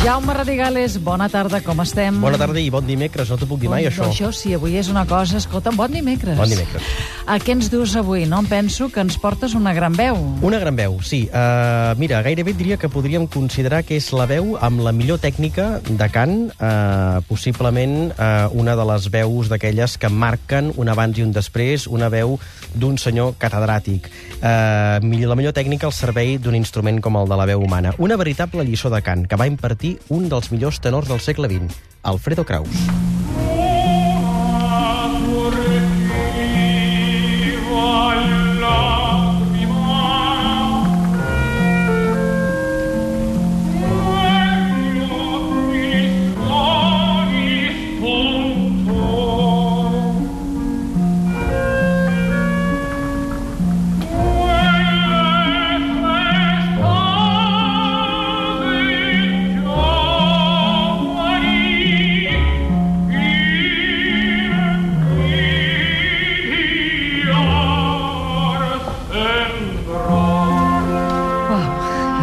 Cigales, bona tarda, com estem? Bona tarda i bon dimecres, no t'ho puc dir mai, Bon- això. Això sí, avui és una cosa... Escolta'm, bon dimecres. Bon dimecres. A què ens dius avui? No em penso que ens portes una gran veu. Una gran veu, sí. Uh, mira, gairebé diria que podríem considerar que és la veu amb la millor tècnica de cant, uh, possiblement uh, una de les veus d'aquelles que marquen un abans i un després, una veu d'un senyor catedràtic. Uh, la millor tècnica al servei d'un instrument com el de la veu humana. Una veritable lliçó de cant que va impartir un dels millors tenors del segle XX, Alfredo Kraus.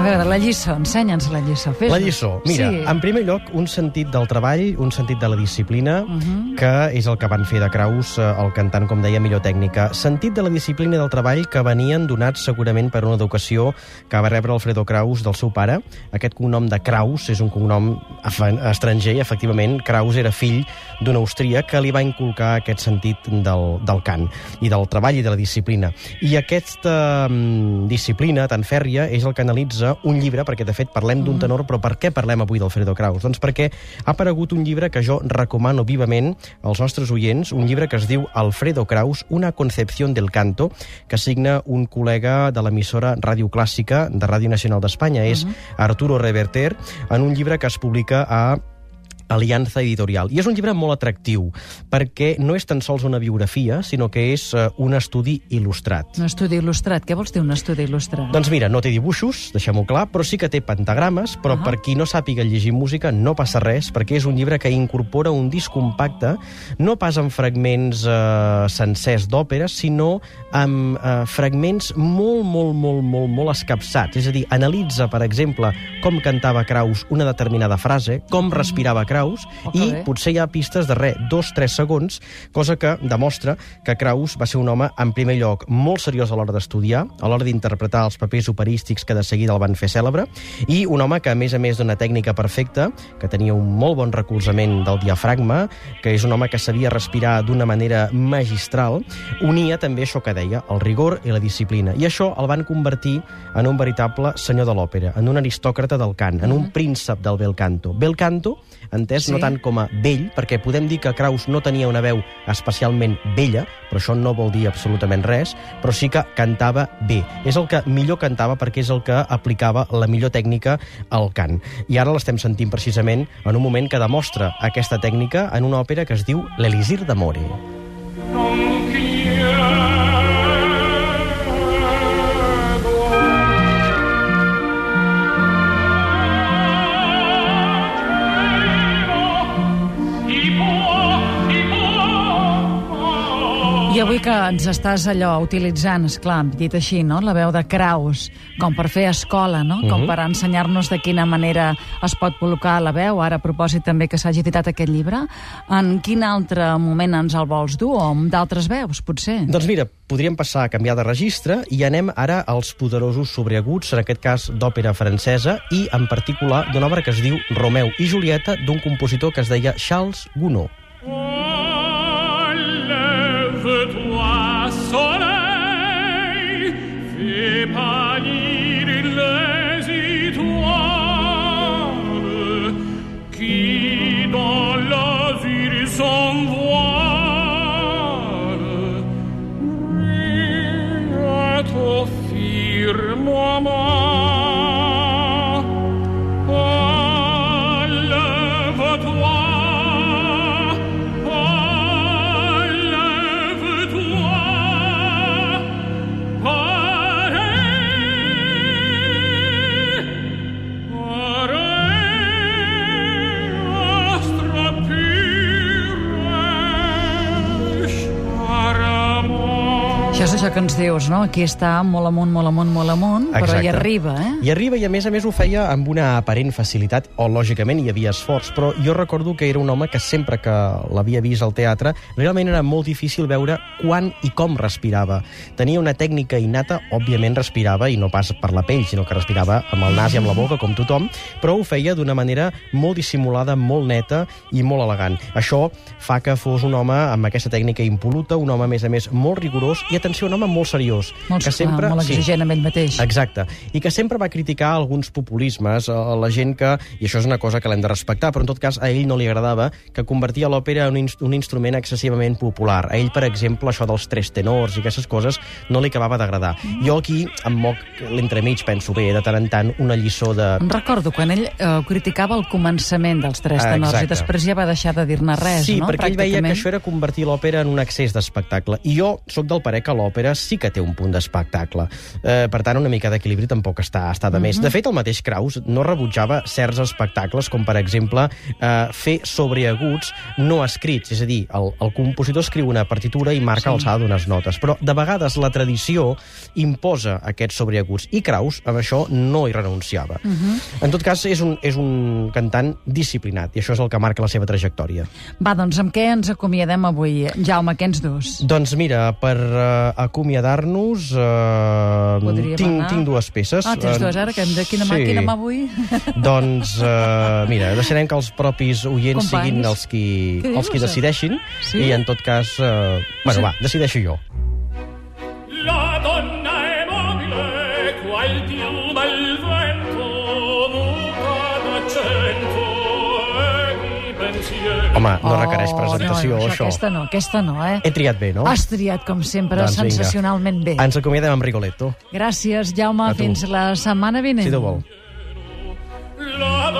Veure, la lliçó, ensenya'ns la lliçó. Fes La lliçó. Mira, sí. en primer lloc, un sentit del treball, un sentit de la disciplina, uh -huh. que és el que van fer de Kraus, eh, el cantant, com deia, millor tècnica. Sentit de la disciplina i del treball que venien donats segurament per una educació que va rebre Alfredo Kraus del seu pare. Aquest cognom de Kraus és un cognom estranger i, efectivament, Kraus era fill d'un austríac que li va inculcar aquest sentit del, del cant i del treball i de la disciplina. I aquesta mm, disciplina tan fèrria és el que analitza un llibre, perquè de fet parlem d'un tenor, però per què parlem avui d'Alfredo Kraus? Doncs perquè ha aparegut un llibre que jo recomano vivament als nostres oients, un llibre que es diu Alfredo Kraus, una concepción del canto, que signa un col·lega de l'emissora Ràdio Clàssica de Ràdio Nacional d'Espanya, és Arturo Reverter, en un llibre que es publica a Alianza Editorial. I és un llibre molt atractiu, perquè no és tan sols una biografia, sinó que és eh, un estudi il·lustrat. Un estudi il·lustrat. Què vols dir, un estudi il·lustrat? Doncs mira, no té dibuixos, deixem-ho clar, però sí que té pentagrames, però Ah. per qui no sàpiga llegir música no passa res, perquè és un llibre que incorpora un disc compacte, no pas amb fragments eh, sencers d'òperes, sinó amb eh, fragments molt, molt, molt, molt, molt escapçats. És a dir, analitza, per exemple, com cantava Kraus una determinada frase, com respirava Kraus, Oh, que i bé. potser hi ha pistes de res, dos, tres segons, cosa que demostra que Kraus va ser un home, en primer lloc, molt seriós a l'hora d'estudiar, a l'hora d'interpretar els papers operístics que de seguida el van fer cèlebre, i un home que, a més a més d'una tècnica perfecta, que tenia un molt bon recolzament del diafragma, que és un home que sabia respirar d'una manera magistral, unia també això que deia, el rigor i la disciplina. I això el van convertir en un veritable senyor de l'òpera, en un aristòcrata del cant, en un príncep del bel canto. Bel canto, entès Sí. no tant com a vell, perquè podem dir que Kraus no tenia una veu especialment vella, però això no vol dir absolutament res, però sí que cantava bé. És el que millor cantava perquè és el que aplicava la millor tècnica al cant. I ara l'estem sentint precisament en un moment que demostra aquesta tècnica en una òpera que es diu L'Elisir d'Amore. Non chiedo avui que ens estàs allò utilitzant, és clar, dit així, no? la veu de Kraus, com per fer escola, no? com Mhm. per ensenyar-nos de quina manera es pot col·locar la veu, ara a propòsit també que s'hagi editat aquest llibre, en quin altre moment ens el vols dur, o amb d'altres veus, potser? Doncs mira, podríem passar a canviar de registre i anem ara als poderosos sobreaguts, en aquest cas d'òpera francesa, i en particular d'una obra que es diu Romeu i Julieta, d'un compositor que es deia Charles Gounod. És això que ens dius, no? Aquí està molt amunt, molt amunt, molt amunt, però Exacte. hi arriba, eh? I arriba i a més a més ho feia amb una aparent facilitat, o lògicament hi havia esforç, però jo recordo que era un home que sempre que l'havia vist al teatre, realment era molt difícil veure quan i com respirava. Tenia una tècnica innata, òbviament respirava, i no pas per la pell, sinó que respirava amb el nas i amb la boca, com tothom, però ho feia d'una manera molt dissimulada, molt neta i molt elegant. Això fa que fos un home amb aquesta tècnica impoluta, un home, a més a més, molt rigorós, i atenció, un home molt seriós. Molt, que sempre, clar, molt sí, exigent amb ell mateix. Exacte. I que sempre va criticar alguns populismes, a la gent que, i això és una cosa que l'hem de respectar, però en tot cas a ell no li agradava que convertia l'òpera en un, un instrument excessivament popular. A ell, per exemple, això dels tres tenors i aquestes coses no li acabava d'agradar. Jo aquí em moc l'entremig, penso bé, de tant en tant, una lliçó de... Em recordo quan ell eh, criticava el començament dels tres Ah, tenors i exacte. després ja va deixar de dir-ne res, sí, no? perquè ell veia que això era convertir l'òpera en un excés d'espectacle. I jo sóc del parer que l'òpera sí que té un punt d'espectacle. Eh, per tant, una mica d'equilibri tampoc està, està de més. De fet, el mateix Kraus no rebutjava certs espectacles, com per exemple eh, fer sobreaguts no escrits. És a dir, el, el compositor escriu una partitura i marca l'alçada d'unes notes. Però de vegades la tradició imposa aquests sobreaguts. I Kraus amb això no hi renunciava. En tot cas, és un, és un cantant disciplinat, i això és el que marca la seva trajectòria. Va, doncs amb què ens acomiadem avui? Jaume, què ens dus? Doncs mira, per uh, acomiadar-nos uh, tinc, anar- tinc dues peces. Ah, tens Eh, dues, ara, que hem de quina mà, sí. quina mà avui? Doncs, uh, mira, deixarem que els propis oients Companys. siguin els qui, els qui decideixin, Sí? i en tot cas, uh, bueno, Sí. va, decideixo jo. La donna è mobile, qual piuma il vento, Home, no requereix Oh, presentació, no, no, això. Aquesta no, aquesta no, eh? He triat bé, no? Has triat, com sempre, Doncs vinga. sensacionalment bé. Ens acomiadem amb Rigoletto. Gràcies, Jaume. A tu. Fins la setmana vinent. Si Déu vol. La